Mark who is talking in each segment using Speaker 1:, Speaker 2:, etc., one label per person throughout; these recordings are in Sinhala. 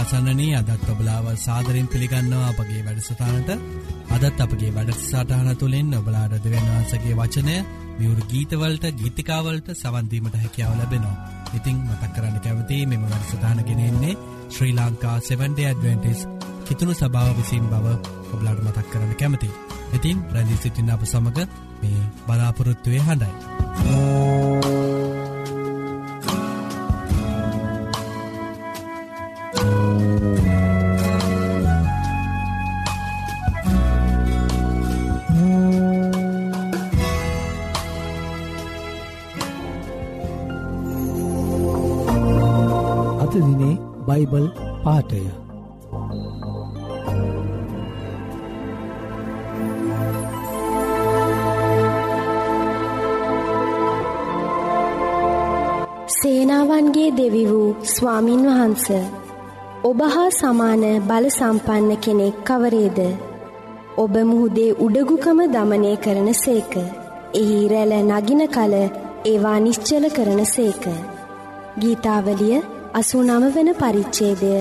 Speaker 1: ඉතින් අසන්නනී අදත් ඔබලාව සාදරෙන් පිළිගන්නවා අපගේ වැඩසටානට අදත් අපගේ වැඩසාටහන තුළින් ඔබලාඩ දෙවන්වහන්සගේ වචනය මියවරු ගීතවලට ගීතිකාවලට සවන්දීමට හැකියාව ලැබෙනවා. ඉතිං මතක් කරන්න කැවති මෙම වැඩසටාන ගෙනෙන්නේ ශ්‍රී ලංකා 7ඩ ඇඩවෙන්ටිස් කිතුුණු සභාව විසින් බව ඔබලාඩ මතක් කරන්න කැමති. ඉතින් ප්‍රැදි සිටින්න අප සමඟ මේ බලාපොරොත්තුවය හඬයි.
Speaker 2: බයිබල් පාටය
Speaker 3: සේනාවන්ගේ දෙවි වූ ස්වාමින් වහන්ස ඔබ හා සමාන බල සම්පන්න කෙනෙක් කවරේද? ඔබ මුහුදේ උඩගුකම දමනය කරන සේක. එහි රැල නගින කල ඒවා නිශ්චල කරන සේක. ගීතාවලිය අසූ නම වන පරිච්චේදය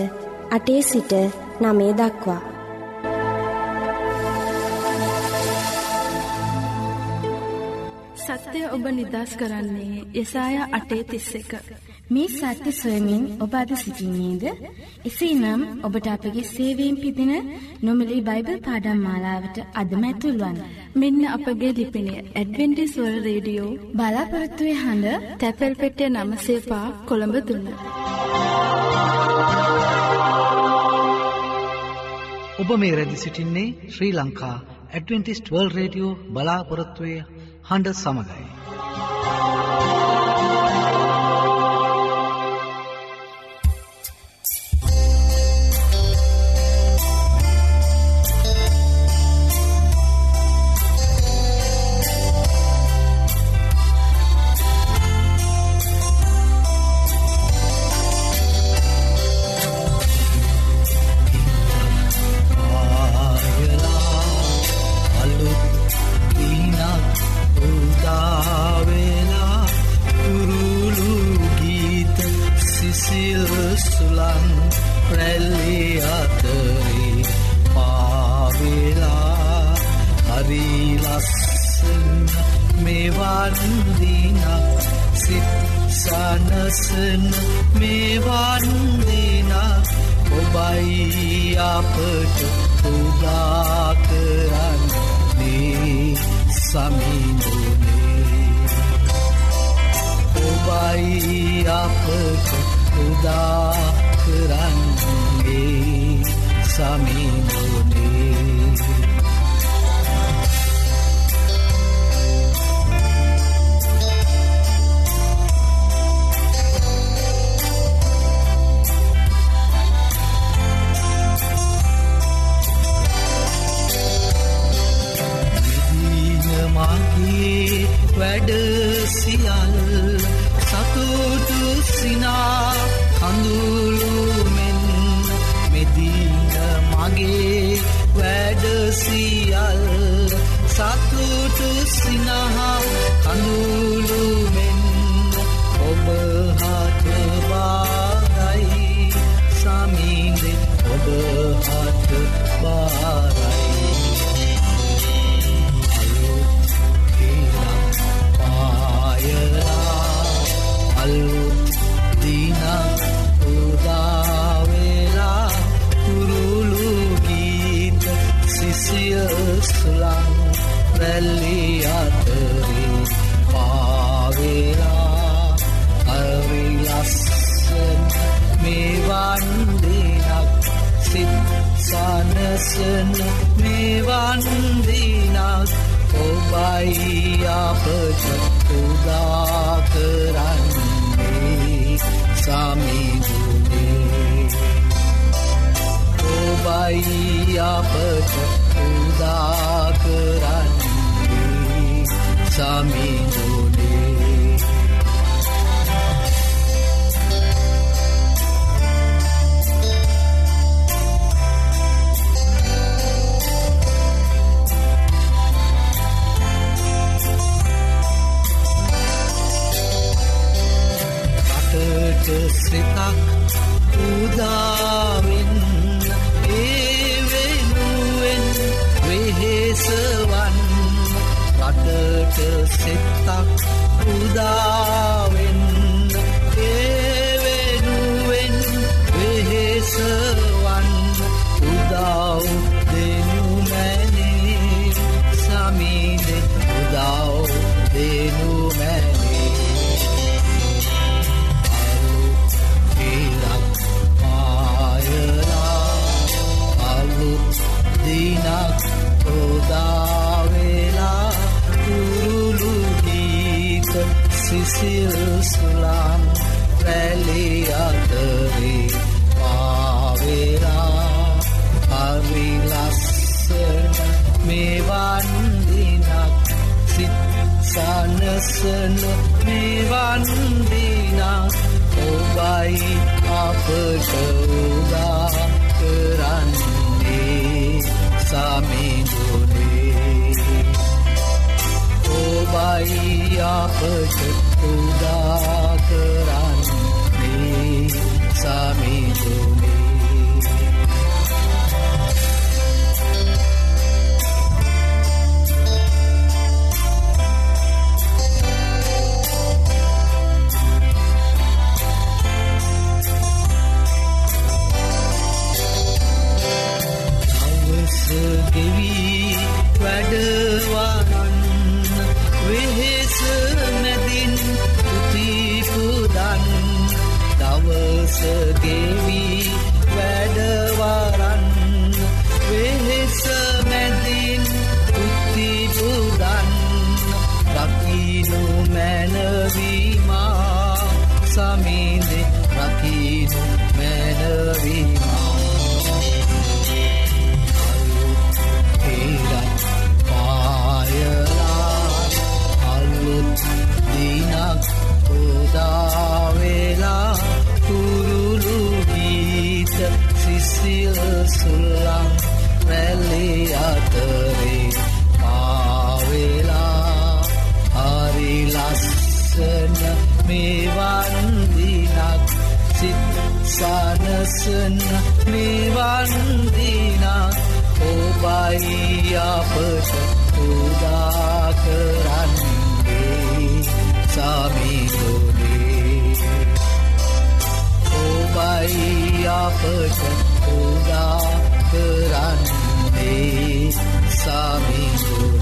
Speaker 3: අටේ සිට නමේ දක්වා.
Speaker 4: සත්‍යය ඔබ නිදස් කරන්නේ යසාය අටේ තිස්ස එක.
Speaker 5: මේ සත්‍ය සොයමින් ඔබ අද සිසිින්නේද? එසේ නම් ඔබට අපගේ සේවීම් පිදින නොමලි බයිබල් පාඩම් මාලාවට අදමැතුල්වන්.
Speaker 4: මෙන්න අපගේ ලිපිනය ඇඩවෙන්ටිස්වල් රේඩියෝ
Speaker 5: බලාපොරත්තුවේ හඬ
Speaker 4: තැපැල් පෙටිය නමසේපා කොළඹ දුන්න.
Speaker 2: ඔබ මේ රැදි සිටින්නේ Sri Lanka Adventist world radio බලාපොරොත්තුවය හඬ සමඟයි. ඔබට උදා කරන්නේ සමිගුණේ වැඩ සියල් සතුට සිනා කඳුළුමෙන් මෙදින මගේ වැඩසිියල් සතුටු සිනහා කඳුළුමෙන් ඔබහටබාරයි සමීනෙ ඔබහට බාරයි. සිසිල් සුලම් රැලි අතරේ පාවෙලා. හරි ලස්සන මෙවන් දිනක් සිත් සනසන මෙවන් දිනක් ඔබයි අපට උදා කරන්නේ සමිඳුනේ ඔබයි අපට උදා කරන්නේ. සමිඳුනේ ගෙවී වැඩවරන් මෙවන් දිනක් සිත් සනසන මෙවන් දිනක් ඔබයි අපට උදා කරන්නේ. සමිතුනේ ඔබයි අපට උදා කරන්නේ. සමිතුනේ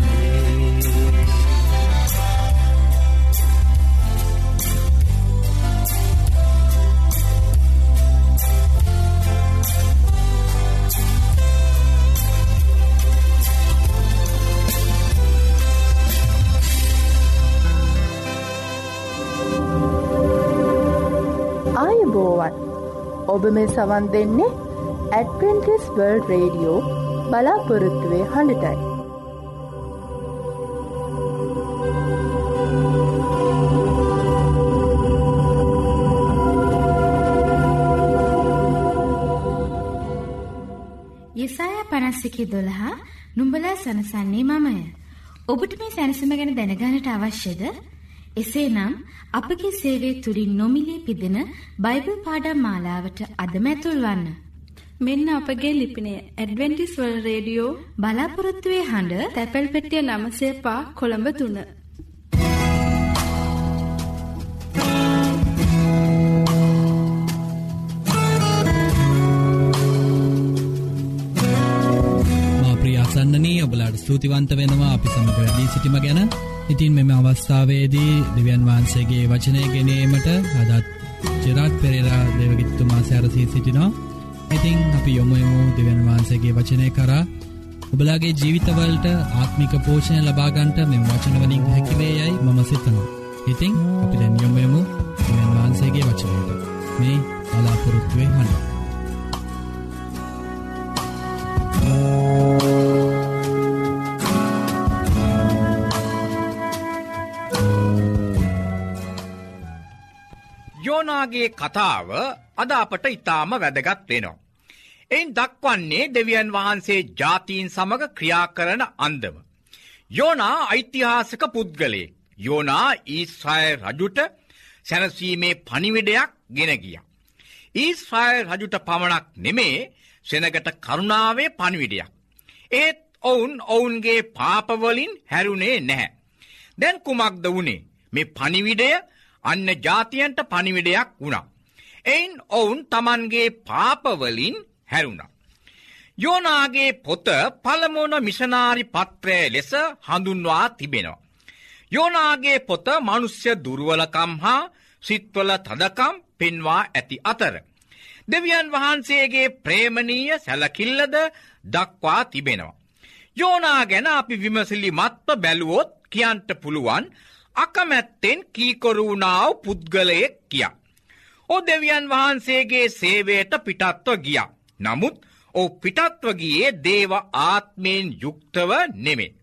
Speaker 6: ආයුබෝවන් ඔබ මේ සවන් දෙන්නේ ඇඩවෙන්ටිස් වර්ල්ඩ් රේඩියෝ බලාපොරොත්තුවේ හඬටයි.
Speaker 5: යෙසායා පනස්සිකි දොළහා නුඹලා සනසන්නේ මමය. ඔබට මේ සැනසම ගැන දැනගානට අවශ්‍යද? එසේනම් අපගේ සේවය තුළින් නොමිලේ පිදෙන බයිබල් පාඩම් මාලාවට අදම ඇතුල්වන්න.
Speaker 4: මෙන්න අපගේ ලිපිනය ඇඩවෙන්ටිස් වල් රේඩියෝ
Speaker 5: බලාපොරොත්තුවේ හඬ
Speaker 4: තැපැල් පෙටිය නමසේ පා කොළඹ තුන.
Speaker 1: ප්‍රියාසන්නනී ඔබලාට ස්තුතිවන්ත වෙනවා අපි සමඟ වැඩී සිටිම ගැන ඉතින් මෙම අවස්ථාවේදී දෙවියන් වහන්සේගේ වචනය ගෙනීමට අදත් ජෙරාට් පෙරේරා දෙවගිත්තුමා සැරසී සිටිනවා ඉතිං අපි යොමුයමු දෙවන් වහන්සේගේ වචනය කරා ඔබලාගේ ජීවිතවලට ආත්මික පෝෂණය ලබාගන්ට මෙම වචනවලින් හැකිවේ යයි මම සිතනවා. ඉතිං අපි දැන් යොමුයමු දෙවන් වහන්සේගේ වචනයට මේ බලාපොරොත්තුවේ හඬ.
Speaker 7: යෝනාගේ කතාව අද අපට ඉතාම වැදගත් වෙනවා. එයින් දක්වන්නේ දෙවියන් වහන්සේ ජාතීන් සමඟ ක්‍රියා කරන අන්දම. යෝනා ඓතිහාසක පුද්ගලේ යෝනා ඊස්්‍රය රජුට සැනසීමේ පනිවිඩයක් ගෙන ගිය. ඊස්්‍රය රජුට පමණක් නෙමේ සෙනගට කරුණාවේ පනිවිඩයක්. ඒත් ඔවුන් ඔවුන්ගේ පාපවලින් හැරුණේ නැහැ. දැන් කුමක්ද වුණේ මේ පනිවිඩය අන්න ජාතියන්ට පනිවිඩයක් වුණා. එයින් ඔවුන් තමන්ගේ පාපවලින් හැරුණා. යෝනාගේ පොත පළමුුණ මිෂනාරි පත්‍රය ලෙස හඳුන්වා තිබෙනවා. යෝනාගේ පොත මනුස්්‍ය දුරුවලකම් හා සිත්වල තදකම් පෙන්වා ඇති අතර. දෙවියන් වහන්සේගේ ප්‍රේමණීය සැලකිල්ලද දක්වා තිබෙනවා. යෝනා ගැන අපි විමසිලි මත්ව බැලුවොත් කියන්ට පුළුවන් අකමැත්තෙන් කීකොරුණාව පුද්ගලයෙක් කියා. ඕ දෙවියන් වහන්සේගේ සේවයට පිටත්ව ගිය. නමුත් ඕ පිටත්ව ගියේ දේව ආත්මයෙන් යුක්තව නෙමේ.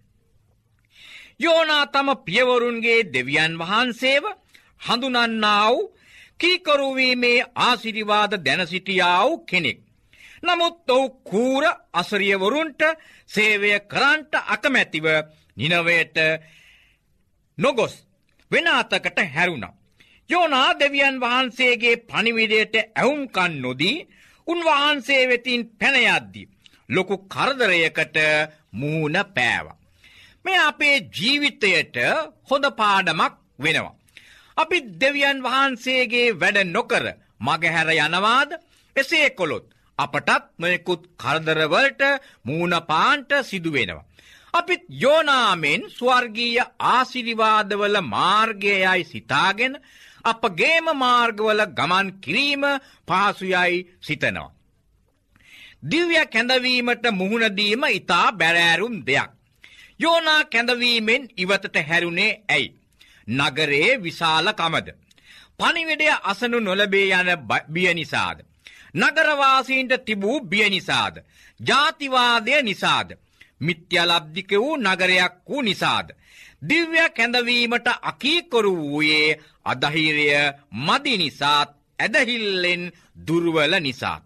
Speaker 7: යෝනා තම පියවරුන්ගේ දෙවියන් වහන්සේව හඳුනන්නාව කීකරුවීමේ ආසිරිවාද දැනසිටියාව කෙනෙක්. නමුත් ඔවු කූර අසරියවරුන්ට සේවය කරන්ට අකමැතිව නිනවයට නොගොස් වෙන අතකට හැරුණා. යෝනා දෙවියන් වහන්සේගේ පනිවිඩයට ඇවුම්කන් නොදී උන්වහන්සේ වෙතින් පැනයද්දි. ලොකු කරදරයකට මූුණ පෑව. මේ අපේ ජීවිතයට හොඳ පාඩමක් වෙනවා. අපි දෙවියන් වහන්සේගේ වැඩ නොකර මගහැර යනවාද එසේ කොළොත් අපටත් නොයකුත් කරදරවලට මූුණපාන්ට සිදුවෙනවා. අපිත් යෝනාමෙන් ස්වර්ගීය ආසිරිවාදවල මාර්ගයයි සිතාගෙන අපගේම මාර්ගවල ගමන් කිරීම පහසුයයි සිතනවා. දිව්‍ය කැඳවීමට මුහුණදීම ඉතා බැරෑරුම් දෙයක්. යෝනා කැඳවීමෙන් ඉවතට හැරුණේ ඇයි. නගරේ විශාල කමද. පනිවිඩය අසනු නොලබේ යන බිය නිසාද. නගරවාසීන්ට තිබූ බිය නිසාද. ජාතිවාදය නිසාද. මිත්‍යලබ්ධික වූ නගරයක් වූ නිසාද. දිව්‍ය කැඳවීමට අකීකොරු වූයේ අදහිරය මදි නිසාත් ඇදහිල්ලෙන් දුර්වල නිසාත්.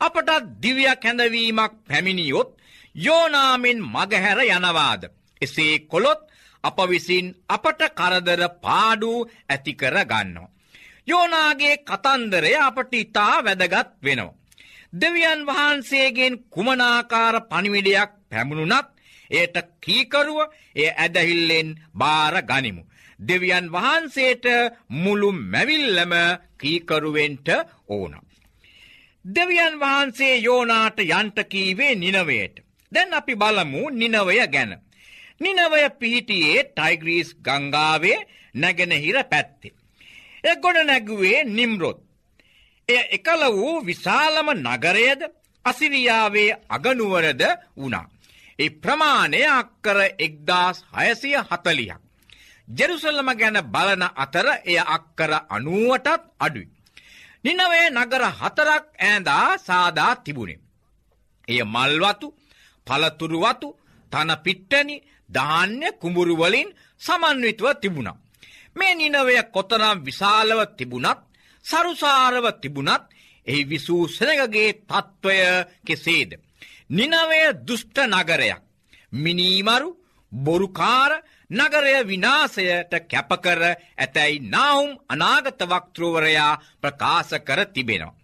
Speaker 7: අපට දිව්‍ය කැඳවීමක් පැමිණියොත් යෝනාමෙන් මගහැර යනවාද. එසේ කොළොත් අප විසින් අපට කරදර පාඩු ඇතිකර ගන්නවා. යෝනාගේ කතන්දරය අපට ඉතා වැදගත් වෙනවා. දෙවියන් වහන්සේගෙන් කුමනාකාර පනිවිඩයක් පැමුණුනත් ඒට කීකරුව එය ඇදහිල්ලෙන් බාර ගනිමු. දෙවියන් වහන්සේට මුළු මැවිල්ලම කීකරුවෙන්ට ඕන. දෙවියන් වහන්සේ යෝනාට යන්ටකීවේ නිනවයට. දැන් අපි බලමු නිනවය ගැන. නිනවය පිහිටියේ ටයිග්‍රීස් ගංගාවේ නැගෙනහිර පැත්තේ. එ ගොඩ නැගුවේ නිම්රොත්. එය එකල වූ විශාලම නගරයද අසිරියාවේ අගනුවරද වුණා. ඒ ප්‍රමාණය අක්කර එක්දාස් හයසිය හතලියක්. ජෙරුසල්ලම ගැන බලන අතර එය අක්කර අනුවටත් අඩුයි. නිනවේ නගර හතරක් ඈඳා සාදා තිබුණේ. එය මල්වතු පලතුරුවතු තන පිට්ටනි ධාන්‍ය කුඹුරුවලින් සමන්විතව තිබුණා. මේ නිනවය කොතරම් විශාලව තිබුණත් සරුසාරව තිබුණත් එහි විසූ සෙනගගේ තත්ත්වය කෙසේද. නිනවය දුෂ්ට නගරයක්. මිනීමරු බොරුකාර නගරය විනාසයට කැපකර ඇතැයි නාවුම් අනාගත වක්තෘවරයා ප්‍රකාශ කර තිබෙනවා.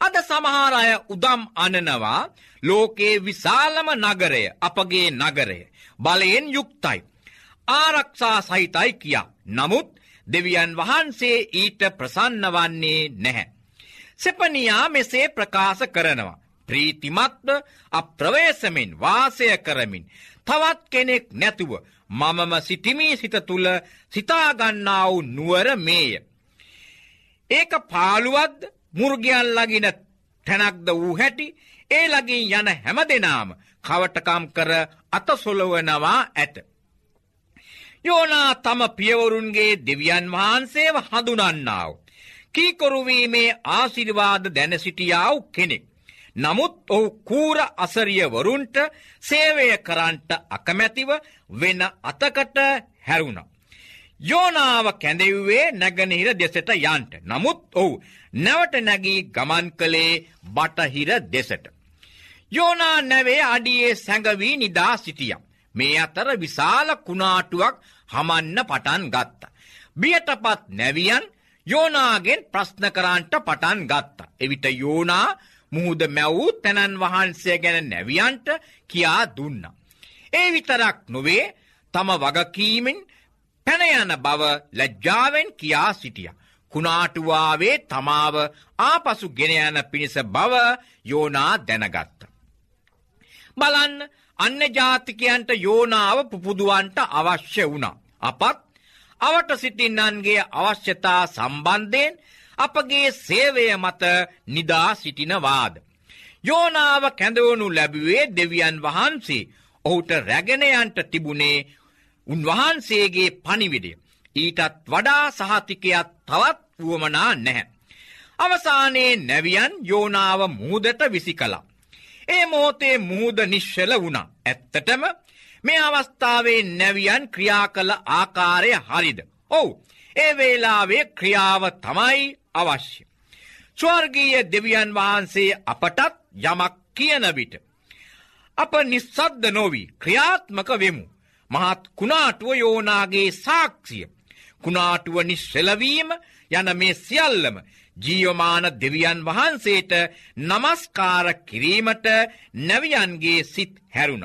Speaker 7: අද සමහාරය උදම් අනනවා ලෝකයේ විශාලම නගරය අපගේ නගරය බලයෙන් යුක්තයි. ආරක්ෂා සහිතයි කියා. නමුත් දෙවියන් වහන්සේ ඊට ප්‍රසන්න වන්නේ නැහැ. සෙපනියා මෙසේ ප්‍රකාශ කරනවා. ප්‍රීතිමත්ව අප්‍රවේශමෙන් වාසය කරමින් තවත් කෙනෙක් නැතුව මමම සිටිමී සිත තුළ සිතාගන්නාව නුවර මේය. ඒක පාළුවද්ද මුර්ගයන් ලගින තැනක්ද වූ හැටි ඒ ලගින් යන හැම දෙනාම කවටකම් කර අතසොලවනවා ඇත. යෝනා තම පියවරුන්ගේ දෙවියන් වහන්සේව හඳුනන්නාව. කීකොරුවීමේ ආසිරිවාද දැන සිටියාව කෙනෙක්. නමුත් ඔහු කූර අසරියවරුන්ට සේවය කරන්ට අකමැතිව වෙන අතකට හැරුණ. යෝනාව කැඳෙව්වේ නැගනහිර දෙසට යන්ට. නමුත් ඔහු නැවට නැගී ගමන් කළේ බටහිර දෙසට. යෝනා නැවේ අඩියේ සැඟවී නිදා සිටියම්. මේ අතර විශාල කුණාටුවක් හමන්න පටන් ගත්ත. බියටපත් නැවියන් යෝනාගෙන් ප්‍රශ්න කරන්ට පටන් ගත්ත. එවිට යෝනා මුහුද මැවූ තැනන් වහන්සේ ගැන නැවියන්ට කියා දුන්න. ඒ විතරක් නොවේ තම වගකීමෙන් පැනයන බව ලැජ්ජාවෙන් කියා සිටිය. කුණාටුවාවේ තමාව ආපසු ගෙනයන පිණිස බව යෝනා දැනගත්ත. බලන්න අන්න ජාතිකයන්ට යෝනාව පුපුදුවන්ට අවශ්‍ය වුණා. අපත් අවට සිටින්නන්ගේ අවශ්‍යතා සම්බන්ධයෙන් අපගේ සේවය මත නිදා සිටිනවාද. යෝනාව කැඳවනු ලැබුවේ දෙවියන් වහන්සේ ඔහුට රැගෙනයන්ට තිබුණේ උන්වහන්සේගේ පනිවිඩය. ඊටත් වඩා සහතිකයක් තවත් වුවමනා නැහැ. අවසානයේ නැවියන් යෝනාව මුහදට විසි කලා. ඒ මෝතේ මුහද නිශ්ෂල වුණා. ඇත්තටම මේ අවස්ථාවේ නැවියන් ක්‍රියා කළ ආකාරය හරිද. ඔවු ඒ වේලාවේ ක්‍රියාව තමයි අවශ්‍ය. ස්වර්ගීය දෙවියන් වහන්සේ අපටත් යමක් කියන විට. අප නිස්සද්ද නොවී ක්‍රියාත්මක වෙමු. මහත් කුණාටුව යෝනාගේ සාක්ෂිය. කුණාටුව නිශ්සෙලවීම යන මේ සියල්ලම ජීවමාන දෙවියන් වහන්සේට නමස්කාර කිරීමට නැවියන්ගේ සිත් හැරුණ.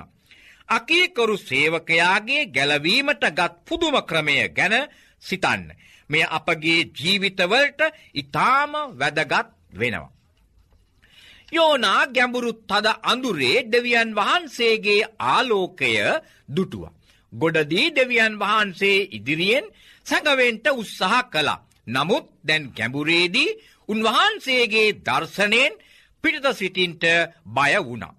Speaker 7: අකීකරු සේවකයාගේ ගැලවීමට ගත් පුදුම ක්‍රමය ගැන සිතන්න. මෙය අපගේ ජීවිතවලට ඉතාම වැදගත් වෙනවා. යෝනා ගැඹුරු තද අඳුරේ දෙවියන් වහන්සේගේ ආලෝකය දුටුව. ගොඩදී දෙවියන් වහන්සේ ඉදිරියෙන් සැඟවෙන්ට උත්සාහ කළා. නමුත් දැන් ගැඹුරේදී උන්වහන්සේගේ දර්ශනයෙන් පිටත සිටින්ට බය වුණා.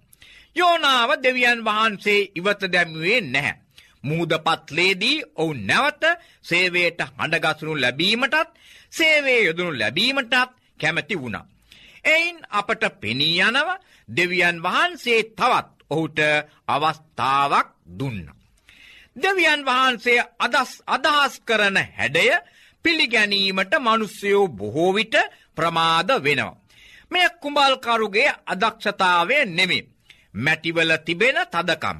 Speaker 7: යෝනාව දෙවියන් වහන්සේ ඉවත දැම්වේ නැහැ. මුහදපත්ලේදී ඔවු නැවත සේවයට හඬගසනු ලැබීමටත් සේවේ යොදනු ලැබීමටත් කැමැති වුණා. එයින් අපට පෙනී යනව දෙවියන් වහන්සේ තවත් ඔහුට අවස්ථාවක් දුන්න. දෙවියන් වහන්සේ අදස් අදහස් කරන හැඩය පිළිගැනීමට මනුස්සයෝ බොහෝවිට ප්‍රමාද වෙනවා. මෙය කුඹල්කරුගේ අදක්ෂතාවය නෙමේ. මැටිවල තිබෙන තදකම.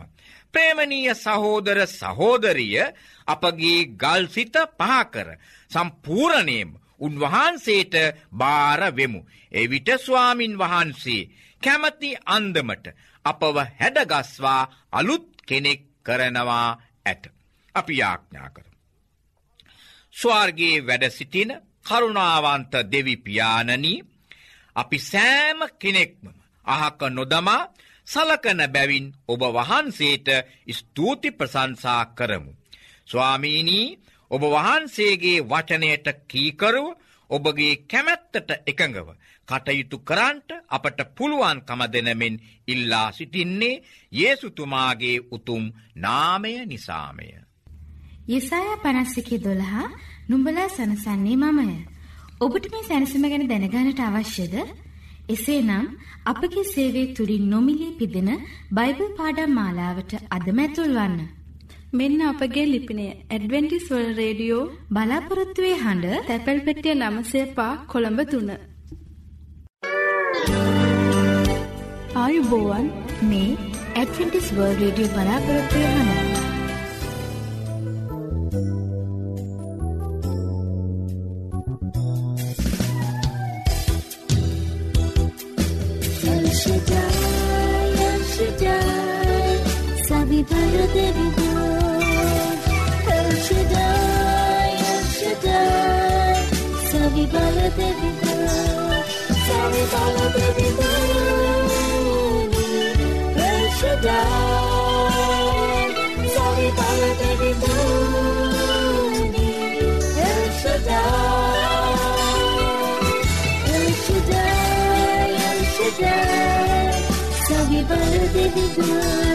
Speaker 7: ප්‍රේමණීය සහෝදර සහෝදරිය අපගේ ගල්සිත පහකර සම්පූරණයම උන්වහන්සේට භාරවෙමු. එවිට ස්වාමින් වහන්සේ කැමති අන්දමට අපව හැඩගස්වා අලුත් කෙනෙක් කරනවා ඇත. අපි යාඥා කර. ස්වාර්ගේ වැඩ සිටින කරුණාවන්ත දෙවිපානනී අපි සෑම කෙනෙක්ම අහක නොදමා සලකන බැවින් ඔබ වහන්සේට ස්තුති ප්‍රසංසා කරමු. ස්වාමීනී ඔබ වහන්සේගේ වචනයට කීකරුව ඔබගේ කැමැත්තට එකඟව කටයුතු කරන්ට අපට පුළුවන්කම දෙනමෙන් ඉල්ලා සිටින්නේ ඒසුතුමාගේ උතුම් නාමය නිසාමය.
Speaker 5: යෙසාය පනස්සිකි දොළහා නුඹලා සනසන්නේ මමය. ඔබට මේ සැනසම ගැන දැනගානට අවශ්‍යද? එසේනම් අපගේ සේවයේ තුලින් නොමිලේ පිදෙන බයිබල් පාඩම් මාලාවට අදම ඇතුල් වන්න.
Speaker 4: මෙන්න අපගේ ලිපිනය ඇඩ්වෙන්ටිස් වර්ල්ඩ් රේඩියෝ
Speaker 5: බලාපොරොත්තු වේ හඬ
Speaker 4: තැපැල් පෙට්ටිය 900 කොළඹ 3.
Speaker 5: ආයුබෝවන් මේ ඇඩ්වෙන්ටිස් වර්ල්ඩ් රේඩියෝ බලාපොරොත්තු වේ හඬ.
Speaker 8: Devi El Shaddai, El Shaddai, Savibala Devi Savibala Devi El Shaddai, Savibala Devi El Shaddai, El Shaddai, Devi Shaddai, Devi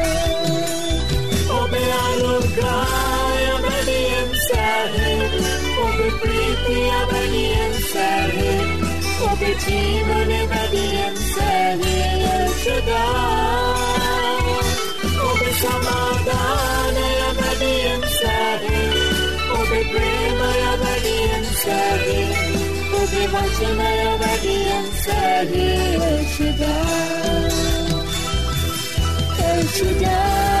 Speaker 8: بعلوكا يا بني امساهم وببريتي يا بني امساهم وبتيمون يا بني امساهم يرشدان وبسمادان يا بني امساهم وببريما يا بني امساهم وبمشنا يا بني امساهم يرشدان يرشدان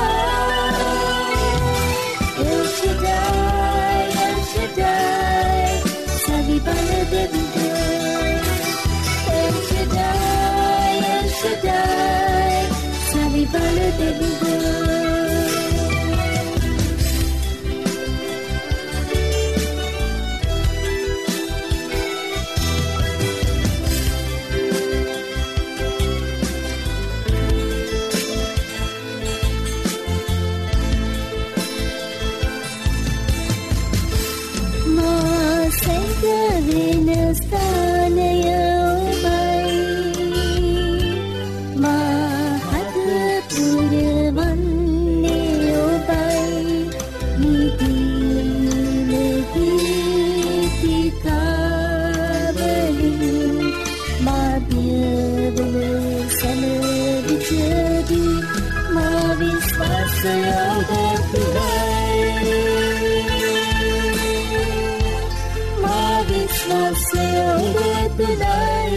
Speaker 8: Savi Balu Devi visvasyone tunai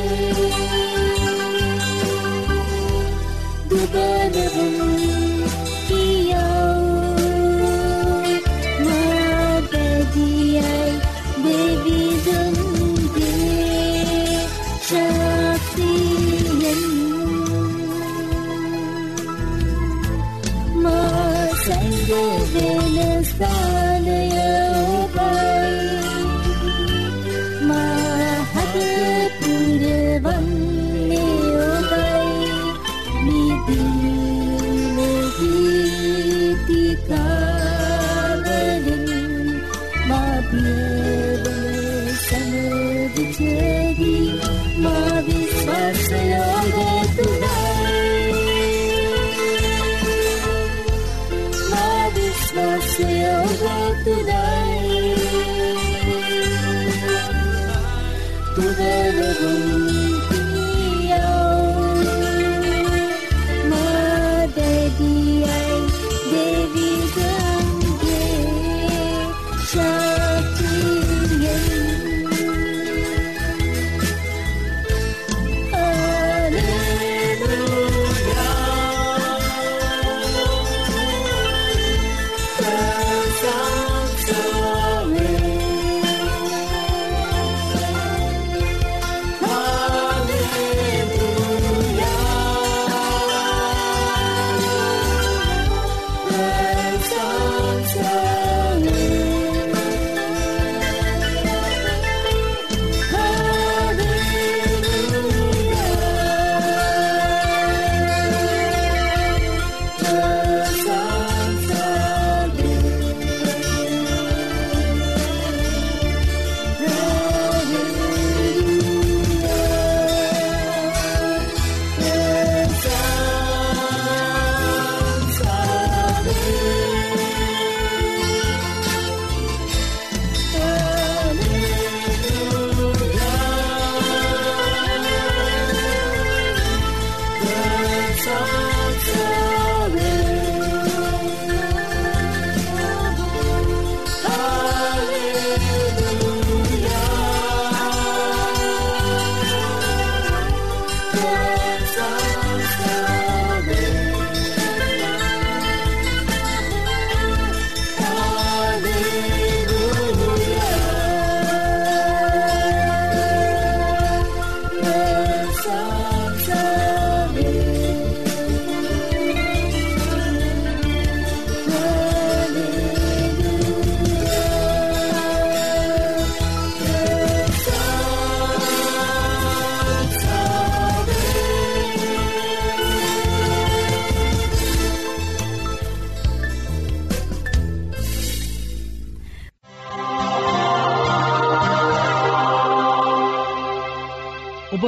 Speaker 8: silver today to the
Speaker 2: river.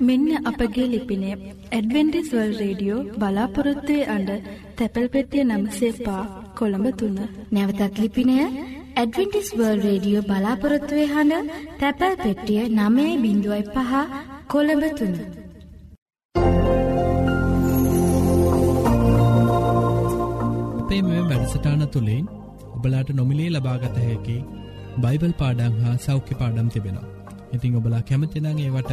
Speaker 4: මෙන්න අපගේ ලිපිනේ ඇඩවෙන්ටිස් වර්ල් රේඩියෝ බලාපොරොත්තුවේ අඩ තැපැල් පෙටිය නම්සේ පා කොළඹ තුන්න.
Speaker 5: නැවතත් ලිපිනය ඇඩවෙන්ටිස් වර්ල් රේඩියෝ බලාපොරොත්තුවේ හඬ තැපැල් පෙට්ටිය නමයයි බිඳුවයි පහ කොළඹ තුන්න.
Speaker 1: අපේ මෙ වැඩසටාන තුළින් ඔබලාට නොමිලේ ලබාගත හැකි බයිබල් පාඩං හා සෞඛ්‍ය පාඩම් තිබෙනවා. ඉතිං ඔබලා කැමතිනං ඒවට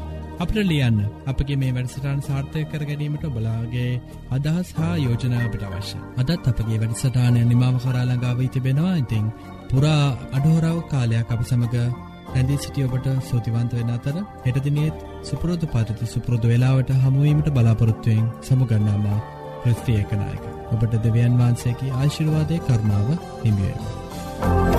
Speaker 1: අපට ලියන්න. අපගේ මේ වැඩසටාන් සාර්ථය කර ගැනීමට බලාගේ අදහස් හා යෝජනා අපට අවශ්‍ය. අදත් අපගේ වැඩසටානය නිමාව කරාලඟාව තිබෙනවා ඉතිං පුරා අඩහෝරාව කාලයක් අප සමඟ රැඳී සිටිය ඔබට සෝතිවන්ත වෙන අතර හෙටදිනෙත් සුපුරෝධ පරිති සුපුරෝධ වෙලාවට හමුවීමට බලාපොරොත්තුවයෙන් සමුගන්නාම ප්‍රස්ත්‍රියකනායක ඔබට දෙවියන් වහන්සේකි ආශිර්වාදය කරුණාව හිමිුවෙන්.